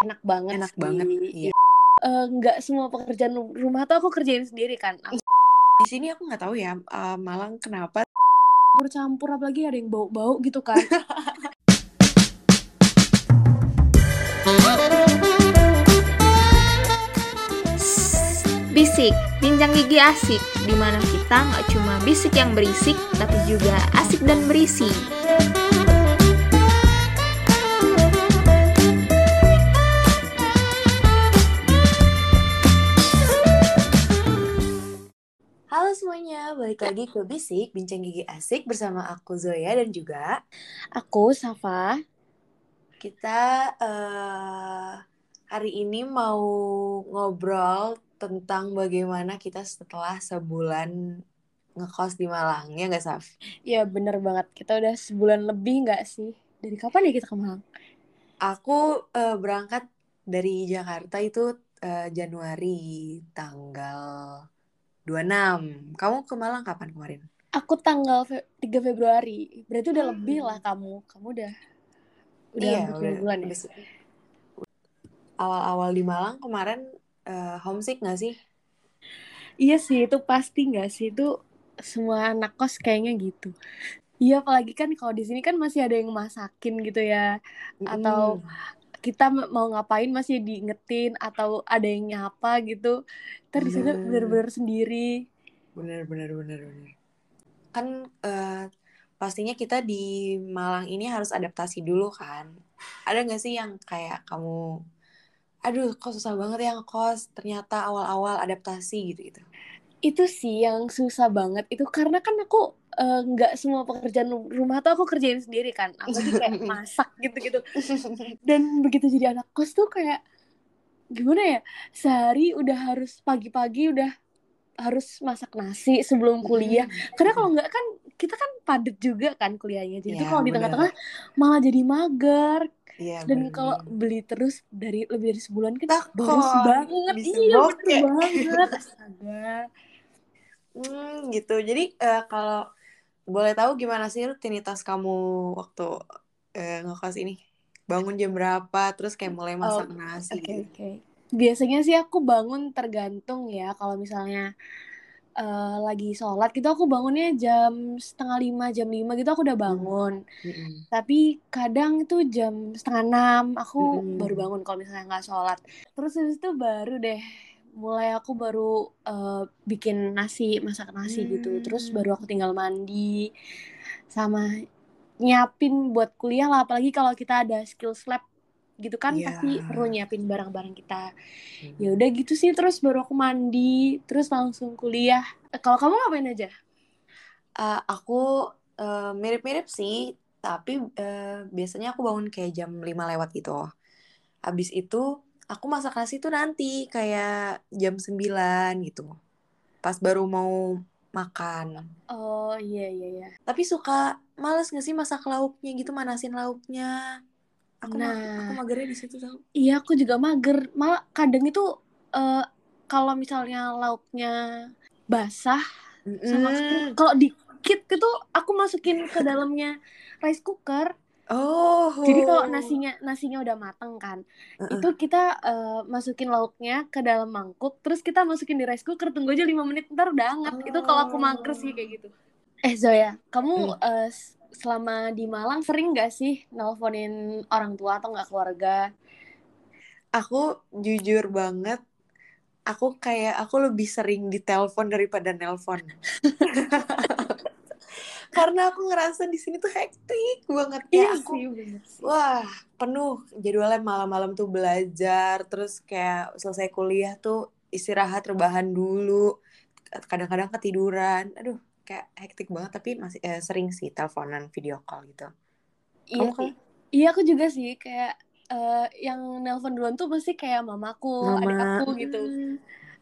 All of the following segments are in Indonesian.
enak banget enak sih. banget iya Eh, nggak semua pekerjaan rumah tuh aku kerjain sendiri kan aku di sini aku nggak tahu ya eh, Malang kenapa campur-campur apalagi ada yang bau-bau gitu kan Bisik, bincang gigi asik, di mana kita nggak cuma bisik yang berisik, tapi juga asik dan berisi. Balik lagi ke Bisik, Bincang Gigi Asik bersama aku Zoya dan juga aku Safa. kita eh, hari ini mau ngobrol tentang bagaimana kita setelah sebulan ngekos di Malang, ya nggak Saf? ya bener banget. Kita udah sebulan lebih nggak sih? Dari kapan ya kita ke Malang? Aku eh, berangkat dari Jakarta itu eh, Januari tanggal 26. Kamu ke Malang kapan kemarin? aku tanggal fe- 3 Februari berarti udah Hmm. lebih lah kamu kamu udah udah Iya, udah, bulan ya Awal-awal di Malang kemarin eh, homesick nggak sih? Iya sih itu pasti nggak sih itu semua anak kos kayaknya gitu. Iya apalagi kan kalau di sini kan masih ada yang masakin gitu ya atau Mm-mm. Kita mau ngapain masih diingetin atau ada yang nyapa gitu. Ntar di sana Bener. bener-bener sendiri. Bener, bener, bener, bener. Kan eh, pastinya kita di Malang ini harus adaptasi dulu kan. Ada nggak sih yang kayak kamu, aduh kok susah banget ya ngekos, ternyata awal-awal adaptasi gitu-gitu. Itu sih yang susah banget. Itu karena kan aku eh, nggak semua pekerjaan rumah tuh aku kerjain sendiri kan. Apalagi kayak masak gitu-gitu. Dan begitu jadi anak kos tuh kayak gimana ya sehari udah harus pagi-pagi udah harus masak nasi sebelum kuliah. Karena kalau nggak kan kita kan padat juga kan kuliahnya. Jadi Iya, kalau di tengah-tengah malah jadi mager. Iya, dan kalau beli terus dari lebih dari sebulan kan boros banget. Bisa iya bener banget. Astaga Hmm, gitu. Jadi eh, kalau boleh tahu gimana sih rutinitas kamu waktu eh, ngekos ini? Bangun jam berapa? Terus kayak mulai masak Oh, nasi oke gitu. oke biasanya sih aku bangun tergantung ya kalau misalnya eh, lagi sholat gitu aku bangunnya jam setengah lima jam lima gitu aku udah Hmm. bangun Mm-mm. tapi kadang itu jam setengah enam aku Mm-mm. baru bangun kalau misalnya nggak sholat terus habis itu baru deh mulai aku baru eh, bikin nasi masak nasi gitu terus Hmm. baru aku tinggal mandi sama nyiapin buat kuliah lah apalagi kalau kita ada skills lab gitu kan Iya. pasti perlu nyiapin barang-barang kita Hmm. ya udah gitu sih terus baru aku mandi terus langsung kuliah Eh, kalau kamu ngapain aja Eh, aku mirip-mirip sih, tapi eh, biasanya aku bangun kayak jam 5 lewat gitu. Habis itu aku masak nasi tuh nanti kayak jam 9 gitu. Pas baru mau makan. oh iya iya iya Tapi suka males gak sih masak lauknya gitu, manasin lauknya. Aku ma- Nah. aku magernya di situ tau. Iya, aku juga mager. Malah kadang itu eh, kalau misalnya lauknya basah sama Mm-mm. kalau dikit itu aku masukin ke dalamnya rice cooker. Oh. Jadi kalau nasinya nasinya udah mateng kan, Uh-uh. itu kita eh, masukin lauknya ke dalam mangkuk, terus kita masukin di rice cooker, tunggu aja 5 menit ntar udah hangat. Itu kalau aku mager sih kayak gitu. Eh Zoya, kamu eh, s- selama di Malang sering gak sih nelponin orang tua atau nggak keluarga? Aku jujur banget, aku kayak aku lebih sering ditelepon daripada nelpon. Karena aku ngerasa di sini tuh hektik banget kayak aku Iya bener sih. wah penuh jadwalnya malam-malam tuh belajar terus kayak selesai kuliah tuh istirahat rebahan dulu kadang-kadang ketiduran aduh kayak hektik banget tapi masih eh, sering sih teleponan video call gitu Iya. Iya aku juga sih kayak eh, yang nelpon duluan tuh pasti kayak mamaku, adik mama aku gitu.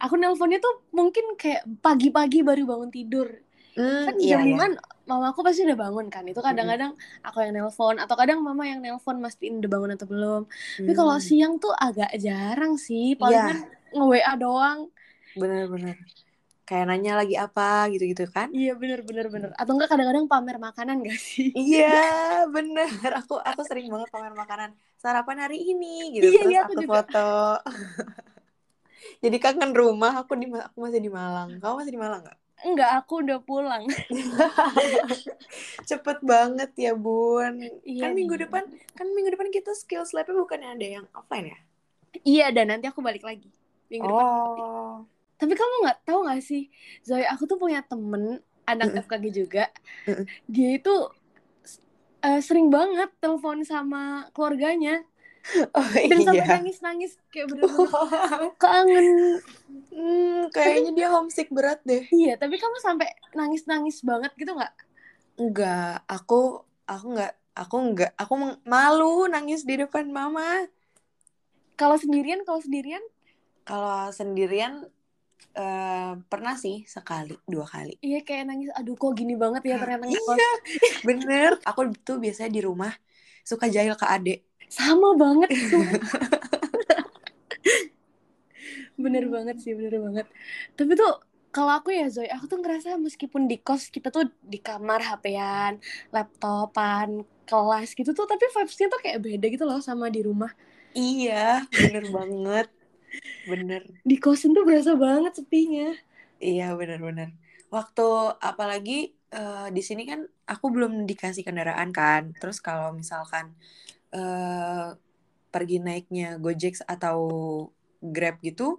Aku nelponnya tuh mungkin kayak pagi-pagi baru bangun tidur. hmm, Kan iya jam iya 5 mamaku pasti udah bangun kan. Itu kadang-kadang aku yang nelpon atau kadang mama yang nelpon mastiin udah bangun atau belum. Tapi kalau Hmm, siang tuh agak jarang sih. iya Palingan nge-WA doang. bener-bener kayak nanya lagi apa gitu-gitu kan Iya bener bener bener. Atau enggak kadang-kadang pamer makanan gak sih? iya bener aku aku sering banget pamer makanan sarapan hari ini gitu Iya, terus iya, aku aku juga. foto jadi kangen rumah aku di aku masih di Malang kamu masih di Malang nggak Enggak, aku udah pulang. cepet banget ya bun Iya kan minggu nih. depan kan minggu depan kita skills labnya bukannya ada yang offline ya Iya dan nanti aku balik lagi. Minggu depan. oh Tapi kamu nggak tahu nggak sih, Zoe aku tuh punya temen anak Mm-mm. FKG juga. Mm-mm. Dia itu eh, sering banget telepon sama keluarganya oh dan sampai iya nangis-nangis kayak bener-bener kangen. hmm, kayaknya dia homesick berat deh Iya, tapi kamu sampai nangis-nangis banget gitu nggak? enggak aku aku enggak aku enggak aku malu nangis di depan mama Kalau sendirian, kalau sendirian, kalau sendirian eh, pernah sih sekali dua kali iya kayak nangis. Aduh, kok gini banget ya ternyata iya bener aku tuh biasanya di rumah suka jahil ke adek Sama banget. bener banget sih, bener banget. Tapi tuh kalau aku ya Zoe, aku tuh ngerasa meskipun di kos kita tuh di kamar HP-an, laptopan, kelas gitu tuh, tapi vibes-nya tuh kayak beda gitu loh sama di rumah. iya bener banget bener Di kosan tuh berasa banget sepinya. Iya benar-benar. Waktu apalagi eh, di sini kan aku belum dikasih kendaraan kan. Terus kalau misalkan eh, pergi naiknya Gojek atau Grab gitu,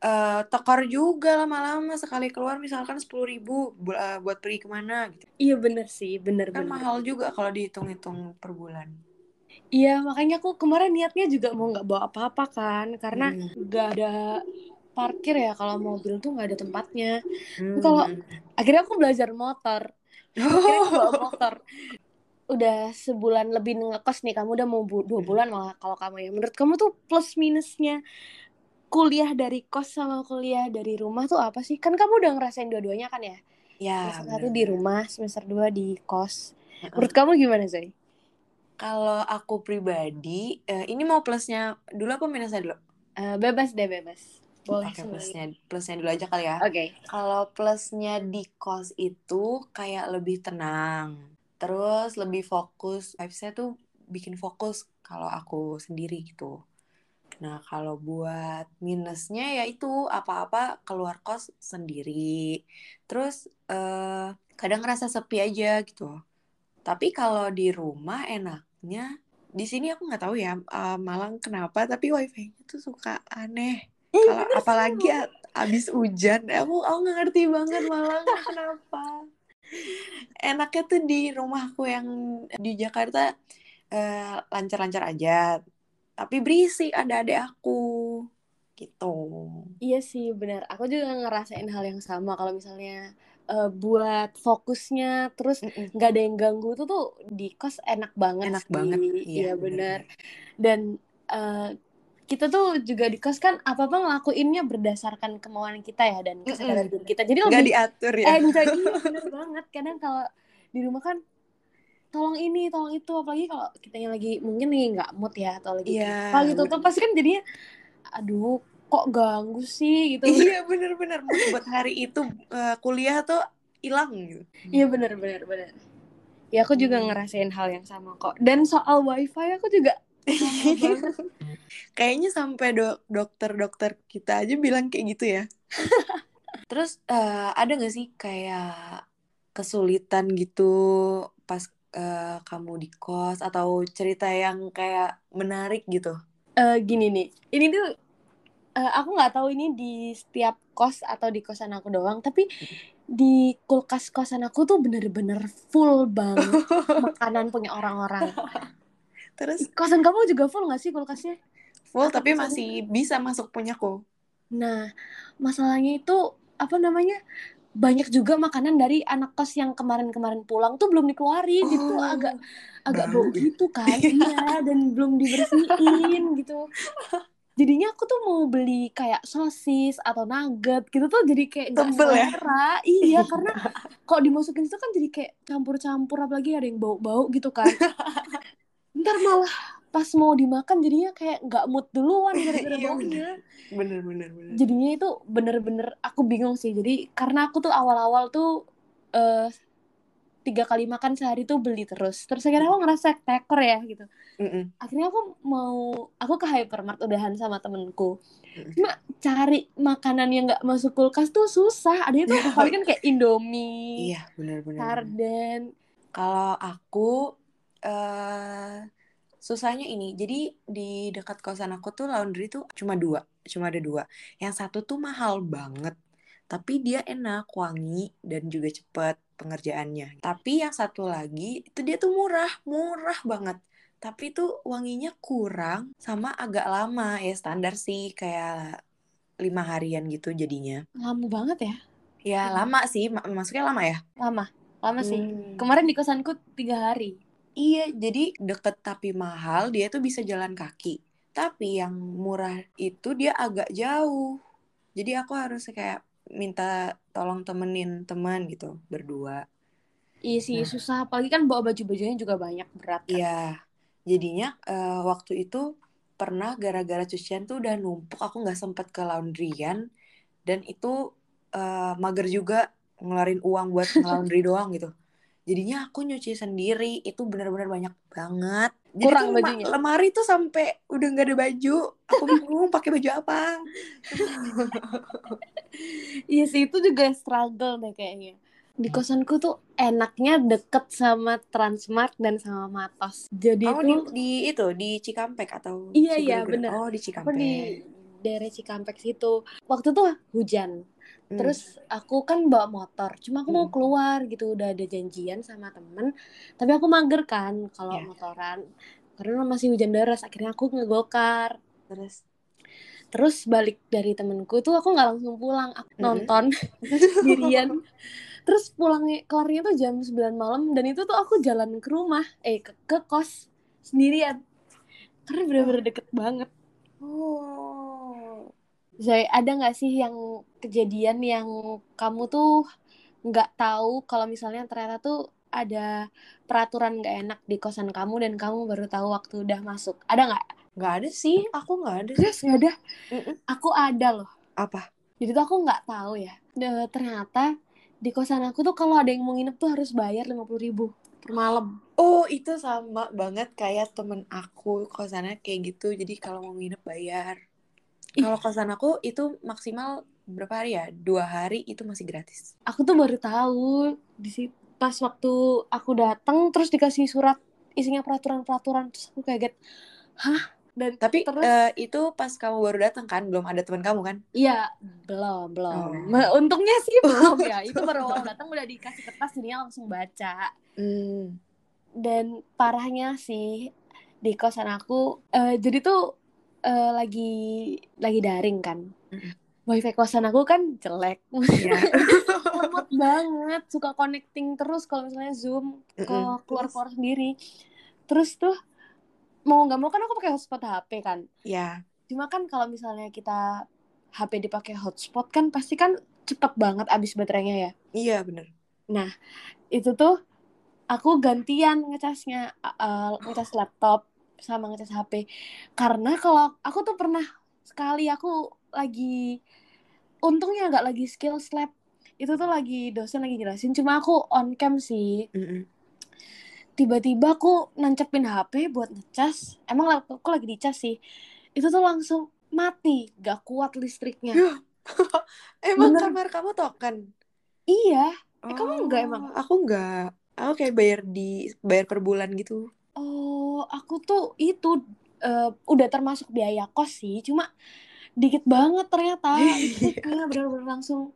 eh tekor juga lama-lama sekali keluar misalkan sepuluh ribu bu- buat pergi ke mana gitu. Iya bener sih, Kan bener-bener. mahal juga kalau dihitung-hitung per bulan. Iya, makanya aku kemarin niatnya juga mau nggak bawa apa-apa kan, karena Hmm. nggak ada parkir ya kalau mobil tuh nggak ada tempatnya. Hmm. Kalau- Akhirnya aku belajar motor. Aku bawa motor. Udah sebulan lebih ngekos nih, kamu udah mau bu- dua bulan malah kalau kamu ya. Menurut kamu tuh plus minusnya kuliah dari kos sama kuliah dari rumah tuh apa sih? Kan kamu udah ngerasain dua-duanya kan ya? ya Semester satu di rumah, semester dua di kos. Menurut kamu gimana, Zoe? Kalau aku pribadi, eh, ini mau plusnya dulu apa minusnya dulu? Eh, bebas deh, bebas. Boleh semuanya. plusnya plusnya dulu aja kali ya. Oke. Kalau plusnya di kos itu kayak lebih tenang. Terus lebih fokus. Vibes-nya tuh bikin fokus kalau aku sendiri gitu. Nah, kalau buat minusnya ya itu apa-apa keluar kos sendiri. Terus eh, kadang ngerasa sepi aja gitu. Tapi kalau di rumah enaknya di sini aku nggak tahu ya eh, Malang kenapa tapi wifi-nya tuh suka aneh. Kalau apalagi abis hujan, aku aku nggak ngerti banget Malang kenapa. Enaknya tuh di rumahku yang di Jakarta eh, lancar-lancar aja, tapi berisik ada adik aku gitu. Iya sih benar. Aku juga ngerasain hal yang sama kalau misalnya eh, buat fokusnya terus nggak ada yang ganggu tuh tuh di kos enak banget Enak sih. banget, iya, Iya benar. Dan eh, kita tuh juga di kos kan apa-apa ngelakuinnya berdasarkan kemauan kita ya dan kesadaran diri kita. Jadi Nggak lebih diatur ya. enjoy iya bener banget. Kadang kalau di rumah kan tolong ini, tolong itu, apalagi kalau kitanya lagi mungkin nih nggak mood ya atau lagi Iya, apa gitu tuh pasti kan jadinya aduh kok ganggu sih gitu. Iya bener-bener buat hari itu eh, kuliah tuh hilang gitu. Iya benar benar. Ya aku juga Hmm. ngerasain hal yang sama kok. Dan soal wifi aku juga banget. Kayaknya sampai dok dokter-dokter kita aja bilang kayak gitu ya. Terus eh, ada gak sih kayak kesulitan gitu pas eh, kamu di kos atau cerita yang kayak menarik gitu? Eh, gini nih, ini tuh eh, aku nggak tahu ini di setiap kos atau di kosan aku doang, tapi di kulkas kosan aku tuh bener-bener full banget makanan punya orang-orang. Terus Kosan kamu juga full nggak sih kulkasnya? Full tapi masih bisa masuk punyaku. Nah, masalahnya itu apa namanya? Banyak juga makanan dari anak kos yang kemarin-kemarin pulang tuh belum dikeluarin, jadi tuh Oh, agak agak bau gitu kan, iya, dan belum dibersihin gitu. Jadinya aku tuh mau beli kayak sosis atau nugget gitu tuh jadi kayak nggak Tebel ya? selera, iya karena kok dimasukin itu kan jadi kayak campur-campur apalagi ada yang bau-bau gitu kan. Ntar malah pas mau dimakan jadinya kayak nggak mood duluan gara-gara Iya, baunya bener. Bener bener jadinya itu bener-bener aku bingung sih. Jadi karena aku tuh awal-awal tuh eh tiga kali makan sehari tuh beli terus. Terus akhirnya aku ngerasa tekor ya gitu. Mm-mm. akhirnya aku mau aku ke hypermart udahan sama temenku. Mm. cuma cari makanan yang nggak masuk kulkas tuh susah. Ada itu paling kan kayak indomie iya bener. sarden Kalau aku eh susahnya ini. Jadi di dekat kosan aku tuh laundry tuh cuma dua, cuma ada dua. Yang satu tuh mahal banget, tapi dia enak, wangi dan juga cepet pengerjaannya. Tapi yang satu lagi itu dia tuh murah, murah banget. Tapi tuh wanginya kurang sama agak lama ya standar sih kayak lima harian gitu jadinya. lama banget ya Ya Hmm. lama sih, ma- masuknya lama ya. lama lama sih Hmm. kemarin di kosanku tiga hari Iya, jadi deket tapi mahal, dia tuh bisa jalan kaki. Tapi yang murah itu dia agak jauh. Jadi aku harus kayak minta tolong temenin teman gitu, berdua. iya sih Nah. susah apalagi kan bawa baju-bajunya juga banyak berat kan Iya, jadinya eh, waktu itu pernah gara-gara cucian tuh udah numpuk, aku nggak sempet ke laundryan. Dan itu eh, mager juga ngeluarin uang buat nge-laundry doang gitu. Jadinya aku nyuci sendiri, itu benar-benar banyak banget. Jadi Kurang tuh bajunya? lemari tuh sampai udah nggak ada baju. Aku bingung pakai baju apa. iya sih itu juga struggle deh kayaknya di kosanku tuh enaknya deket sama Transmart dan sama Matos jadi Kamu di, tuh di itu di Cikampek atau Iya, iya, bener. Oh, di aku Cikampek. di daerah Cikampek situ waktu tuh hujan Hmm. terus aku kan bawa motor cuma aku mau Hmm. keluar gitu udah ada janjian sama temen tapi aku mager kan kalau Iya. motoran karena masih hujan deras akhirnya aku ngegokar terus terus balik dari temenku tuh aku nggak langsung pulang aku Mm-mm. nonton sendirian terus pulangnya kelarnya tuh jam 9 malam dan itu tuh aku jalan ke rumah eh ke, ke kos sendirian karena bener-bener deket banget Oh. Zai ada nggak sih yang kejadian yang kamu tuh nggak tahu kalau misalnya ternyata tuh ada peraturan nggak enak di kosan kamu dan kamu baru tahu waktu udah masuk ada nggak Nggak ada sih, aku nggak ada. Yes, nggak ada aku ada loh Apa? Jadi tuh aku nggak tahu ya. De- ternyata di kosan aku tuh kalau ada yang mau nginep tuh harus bayar lima puluh ribu per malam. Oh, itu sama banget kayak temen aku kosannya kayak gitu. Jadi kalau mau nginep bayar. Kalau kosan aku itu maksimal berapa hari ya? Dua hari itu masih gratis. Aku tuh baru tahu di pas waktu aku datang terus dikasih surat isinya peraturan-peraturan terus aku kaget. Hah? Dan Tapi terus eh, itu pas kamu baru datang kan, belum ada teman kamu kan? iya belum belum. Oh. Untungnya sih belum ya. Itu baru awal datang udah dikasih kertas jadinya langsung baca. Hmm. dan parahnya sih di kosan aku eh, jadi tuh eh, lagi lagi daring kan Mm-mm. Wifi kosan aku kan jelek Iya. lemot banget suka connecting terus kalau misalnya zoom ke keluar keluar sendiri terus tuh mau nggak mau kan aku pakai hotspot HP kan Ya. cuma kan kalau misalnya kita HP dipakai hotspot kan pasti kan cepet banget abis baterainya ya Iya, bener. itu tuh aku gantian ngecasnya uh, ngecas laptop sama ngecas HP karena kalau aku tuh pernah sekali aku lagi untungnya nggak lagi skill lab itu tuh lagi dosen lagi jelasin cuma aku on cam sih tiba-tiba aku nancepin HP buat ngecas emang laptopku lagi dicas sih itu tuh langsung mati gak kuat listriknya Emang Bener. kamar kamu token? iya Eh, kamu enggak emang? Oh, Aku enggak. Aku kayak bayar di bayar per bulan gitu. Oh, aku tuh itu eh, udah termasuk biaya kos sih, cuma dikit banget ternyata. listriknya bener-bener langsung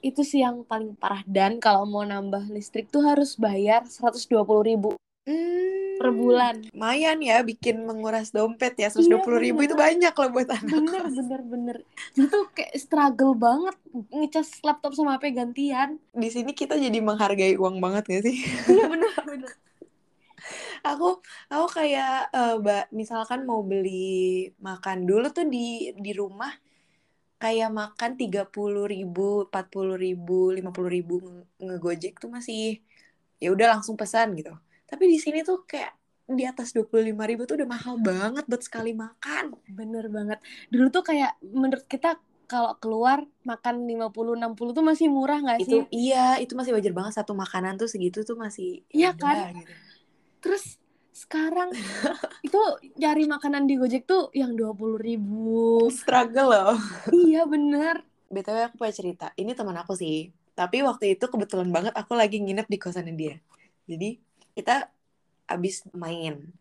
itu sih yang paling parah dan kalau mau nambah listrik tuh harus bayar 120.000 ribu Hmm. per bulan. Lumayan ya bikin menguras dompet ya. Iya, 120 ribu itu banyak loh buat anak Bener bener bener. Tuh kayak struggle banget ngecas laptop sama HP gantian. Di sini kita jadi menghargai uang banget gak sih? Iya bener bener. Aku aku kayak eh, ba- misalkan mau beli makan dulu tuh di di rumah kayak makan 30 ribu, 40 ribu, 50 ribu nge- ngegojek tuh masih ya udah langsung pesan gitu. Tapi di sini tuh kayak di atas dua puluh lima ribu tuh udah mahal banget buat sekali makan. Bener banget. Dulu tuh kayak menurut kita kalau keluar makan 50 60 tuh masih murah nggak Itu sih? iya, itu masih wajar banget satu makanan tuh segitu tuh masih Iya ya kan? udah gitu. Terus sekarang itu cari makanan di Gojek tuh yang 20 ribu. Struggle loh. iya bener. BTW aku punya cerita. Ini teman aku sih. Tapi waktu itu kebetulan banget aku lagi nginep di kosannya dia. Jadi kita abis main.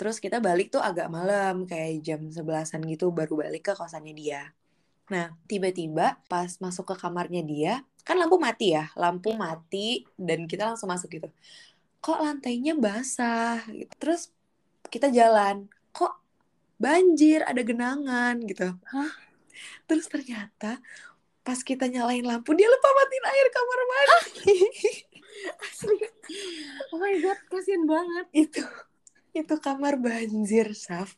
Terus kita balik tuh agak malam, kayak jam sebelasan gitu baru balik ke kosannya dia. Nah, tiba-tiba pas masuk ke kamarnya dia, kan lampu mati ya, lampu mati dan kita langsung masuk gitu. Kok lantainya basah? Gitu. Terus kita jalan, kok banjir, ada genangan gitu. Hah? Terus ternyata pas kita nyalain lampu dia lupa matiin air kamar mandi. Asli. Oh my god, kasihan banget. itu itu kamar banjir, Saf.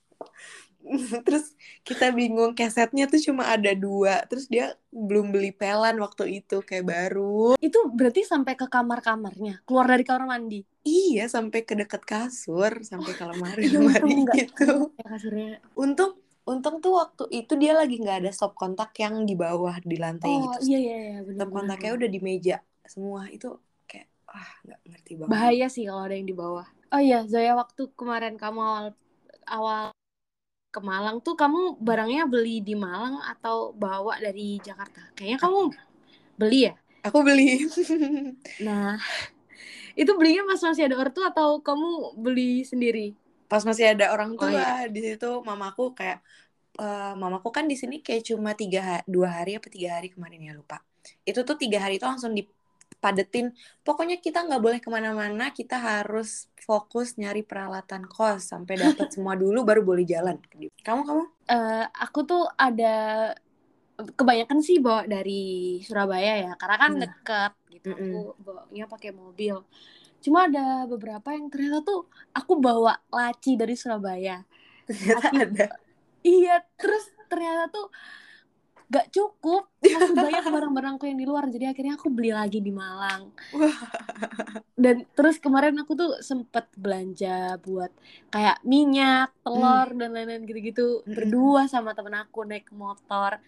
Terus kita bingung kesetnya tuh cuma ada dua. Terus dia belum beli pelan waktu itu kayak baru. Itu berarti sampai ke kamar-kamarnya, keluar dari kamar mandi. Iya sampai ke deket kasur, sampai ke lemari iya, lemari nggak. gitu. Ya kasurnya. Untung untung tuh waktu itu dia lagi nggak ada stop kontak yang di bawah di lantai Oh gitu. iya iya iya bener, Stop kontaknya bener. udah di meja semua itu kayak ah nggak ngerti banget. bahaya sih kalau ada yang di bawah. Oh iya, Zoya waktu kemarin kamu awal awal ke Malang tuh kamu barangnya beli di Malang atau bawa dari Jakarta? Kayaknya kamu beli ya? Aku beli. Nah, itu belinya pas masih ada ortu atau kamu beli sendiri? Pas masih ada orang Oh, tua iya. di situ, mamaku kayak eh, mamaku kan di sini kayak cuma tiga dua hari apa tiga hari kemarin ya lupa. Itu tuh tiga hari itu langsung dipadetin. Pokoknya kita nggak boleh ke mana-mana, kita harus fokus nyari peralatan kos sampai dapat semua dulu baru boleh jalan. Kamu kamu? Eh, aku tuh ada kebanyakan sih bawa dari Surabaya ya, karena kan Hmm. deket gitu. Aku bawanya pakai mobil. Cuma ada beberapa yang ternyata tuh aku bawa laci dari Surabaya. Ternyata Tapi- ada. Iya, terus ternyata tuh gak cukup. Masih banyak barang-barangku yang di luar. Jadi akhirnya aku beli lagi di Malang. Dan terus kemarin aku tuh sempet belanja buat kayak minyak, telur, dan lain-lain gitu-gitu. Mm-mm. Berdua sama temen aku naik motor.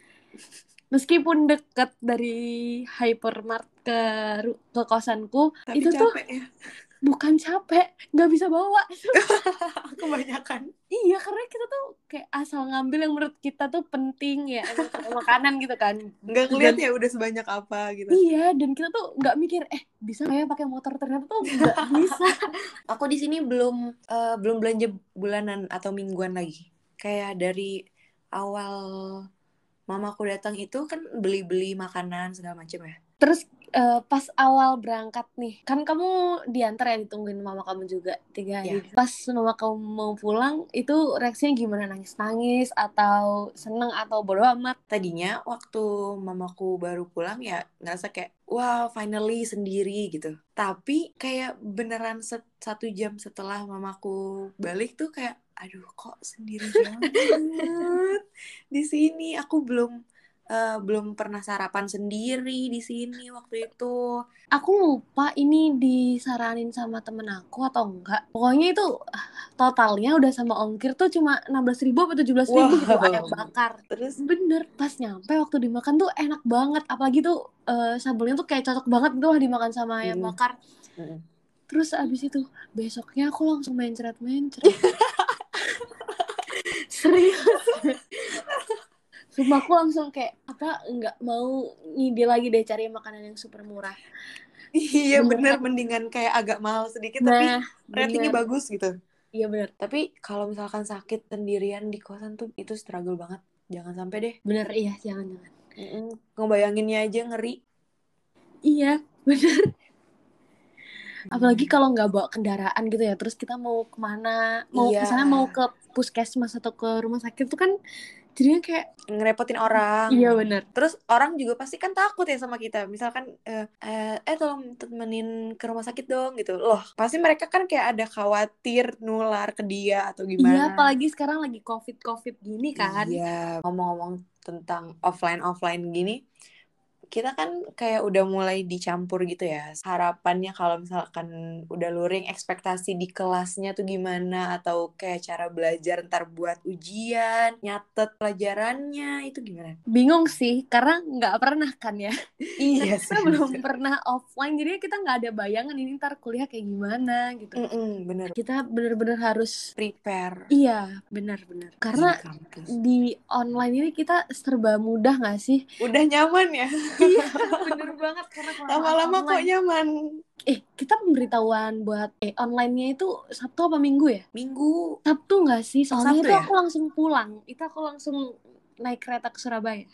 Meskipun deket dari hypermart ke ke kosanku, Tapi itu tuh capek ya. Bukan capek, nggak bisa bawa. Kebanyakan. Iya, karena kita tuh kayak asal ngambil yang menurut kita tuh penting ya, makanan gitu kan. Nggak ngeliat ya udah sebanyak apa gitu. Iya, dan kita tuh nggak mikir, eh bisa nggak ya pakai motor ternyata tuh nggak bisa. Aku di sini belum eh, belum belanja bulanan atau mingguan lagi. Kayak dari awal mamaku datang itu kan beli-beli makanan segala macam ya. Terus eh, pas awal berangkat nih, kan kamu diantar ya ditungguin mama kamu juga tiga hari. Pas mama kamu mau pulang, itu reaksinya gimana? Nangis-nangis atau seneng atau bodo amat? Tadinya waktu mamaku baru pulang ya ngerasa kayak wow finally sendiri gitu. Tapi kayak beneran set- satu jam setelah mamaku balik tuh kayak aduh kok sendiri banget di sini. Aku belum eh, belum pernah sarapan sendiri di sini waktu itu. Aku lupa ini disaranin sama temen aku atau enggak. Pokoknya itu totalnya udah sama ongkir tuh cuma 16.000 ribu atau 17.000 ribu gitu Wow. ayam bakar. Terus Bener, pas nyampe waktu dimakan tuh enak banget. Apalagi tuh eh, sambelnya tuh kayak cocok banget gitu lah dimakan sama ayam Mm. bakar. Mm-mm. Terus abis itu besoknya aku langsung mencret-mencret. Serius. Sumpah aku langsung kayak apa nggak mau ngide lagi deh cari makanan yang super murah. Iya Bener. bener mendingan kayak agak mahal sedikit tapi Nah, ratingnya bener. bagus gitu. Iya bener. Tapi kalau misalkan sakit sendirian di kosan tuh itu struggle banget. Jangan sampai deh. Bener iya jangan-jangan. Mm-mm. Ngebayanginnya aja ngeri. Iya bener. Apalagi kalau nggak bawa kendaraan gitu ya, terus kita mau ke mana, mau Iya. misalnya mau ke puskesmas atau ke rumah sakit tuh kan jadinya kayak ngerepotin orang. iya bener. Terus orang juga pasti kan takut ya sama kita. Misalkan eh eh, eh, tolong temenin ke rumah sakit dong gitu. Loh, pasti mereka kan kayak ada khawatir nular ke dia atau Iya, gimana. apalagi sekarang lagi covid covid gini kan. Iya, ngomong-ngomong tentang offline offline gini, kita kan kayak udah mulai dicampur gitu ya. Harapannya kalau misalkan udah luring ekspektasi di kelasnya tuh gimana atau kayak cara belajar ntar buat ujian, nyatet pelajarannya itu gimana? Bingung sih, karena nggak pernah kan ya. Iya kita belum pernah offline, jadi kita nggak ada bayangan ini ntar kuliah kayak gimana gitu. Mm -mm, bener. Kita bener-bener harus prepare. Iya, benar-benar. Karena di, di online ini kita serba mudah nggak sih? Udah nyaman ya? Iya, bener banget. Karena lama-lama kok nyaman. Eh, kita pemberitahuan buat eh online-nya itu Sabtu apa Minggu ya? Minggu. Sabtu nggak sih? Soalnya Sabtu itu ya? aku langsung pulang. Itu aku langsung naik kereta ke Surabaya.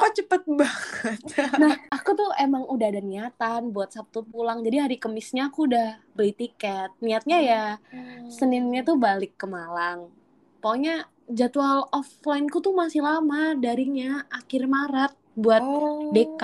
Kok cepet banget? nah, aku tuh emang udah ada niatan buat Sabtu pulang. Jadi hari Kemisnya aku udah beli tiket. Niatnya ya Hmm. Seninnya tuh balik ke Malang. Pokoknya jadwal offline-ku tuh masih lama, daringnya akhir Maret buat oh, DK.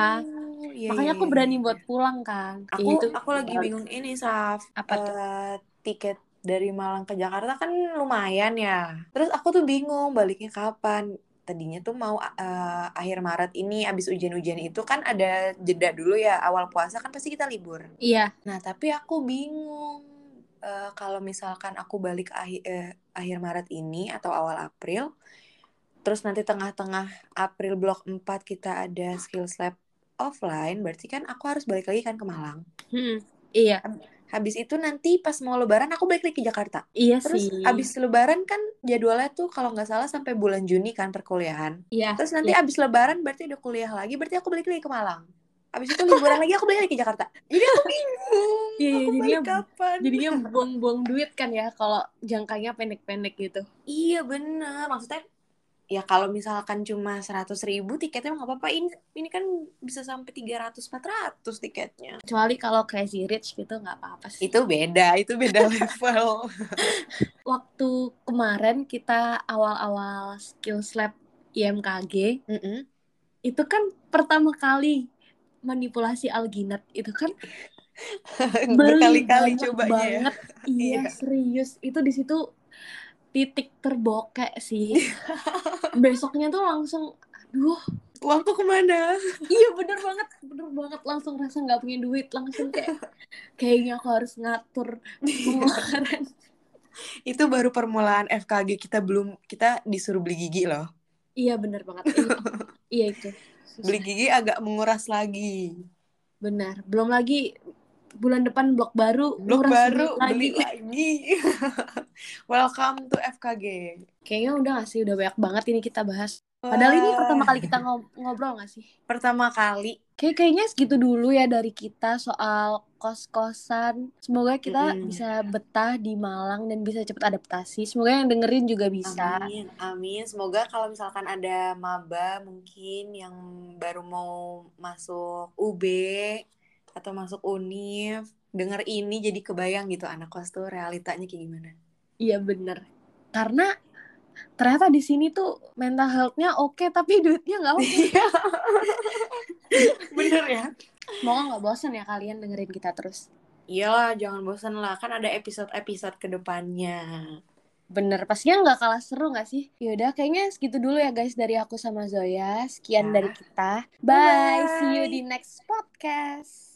iya, Makanya iya, aku iya, berani iya. buat pulang kan. Aku Itu aku lagi bingung ini, Saf. Apa tuh? Eh, tiket dari Malang ke Jakarta kan lumayan ya. Terus aku tuh bingung baliknya kapan. Tadinya tuh mau eh, akhir Maret ini abis ujian-ujian itu kan ada jeda dulu ya awal puasa kan pasti kita libur. Iya, Nah, tapi aku bingung eh, kalau misalkan aku balik akhir eh, akhir Maret ini atau awal April, terus nanti tengah-tengah April blok 4 kita ada skills lab offline, berarti kan aku harus balik lagi kan ke Malang. Hmm, iya, Habis itu nanti pas mau lebaran aku balik lagi ke Jakarta. iya Terus sih. habis lebaran kan jadwalnya tuh kalau nggak salah sampai bulan Juni kan perkuliahan. Iya. Terus nanti iya. abis lebaran berarti udah kuliah lagi, berarti aku balik lagi ke Malang. Abis itu liburan lagi aku balik lagi ke Jakarta. Jadi aku bingung. Iya, iya, aku jadinya balik kapan? jadinya buang-buang duit kan ya kalau jangkanya pendek-pendek gitu. Iya bener. Maksudnya ya kalau misalkan cuma 100 ribu tiketnya nggak apa-apa. Ini, ini kan bisa sampai 300-400 tiketnya. Kecuali kalau crazy rich gitu nggak apa-apa sih. Itu beda, itu beda level. Waktu kemarin kita awal-awal skills lab IMKG, Mm-mm. itu kan pertama kali manipulasi alginat itu kan Berkali-kali cobanya ya. banget iya Iya. serius itu di situ titik terbokek sih besoknya tuh langsung aduh Uangku ke mana? iya bener banget bener banget langsung rasa nggak punya duit langsung kayak kayaknya aku harus ngatur pengeluaran Itu baru permulaan FKG kita belum kita disuruh beli gigi loh. iya bener banget iya, iya itu Susah. Beli gigi agak menguras lagi. benar belum lagi bulan depan blok baru Blok baru duit beli lagi. Welcome to FKG. kayaknya udah gak sih udah banyak banget ini kita bahas padahal ini pertama kali kita ngob- ngobrol gak sih pertama kali Kayak kayaknya segitu dulu ya dari kita soal kos-kosan. Semoga kita Mm-mm. bisa betah di Malang dan bisa cepet adaptasi. Semoga yang dengerin juga bisa. Amin, amin. Semoga kalau misalkan ada maba mungkin yang baru mau masuk UB atau masuk UNIF, denger ini jadi kebayang gitu anak kos tuh realitanya kayak gimana. Iya bener. Karena ternyata di sini tuh mental health-nya oke tapi duitnya nggak oke. Iya. Bener ya? Semoga nggak bosan ya kalian dengerin kita terus. Iyalah, jangan bosan lah. Kan ada episode-episode ke depannya. Bener, pastinya nggak kalah seru nggak sih? Yaudah, kayaknya segitu dulu ya guys dari aku sama Zoya. Sekian Ya. dari kita. Bye-bye. Bye, see you di next podcast.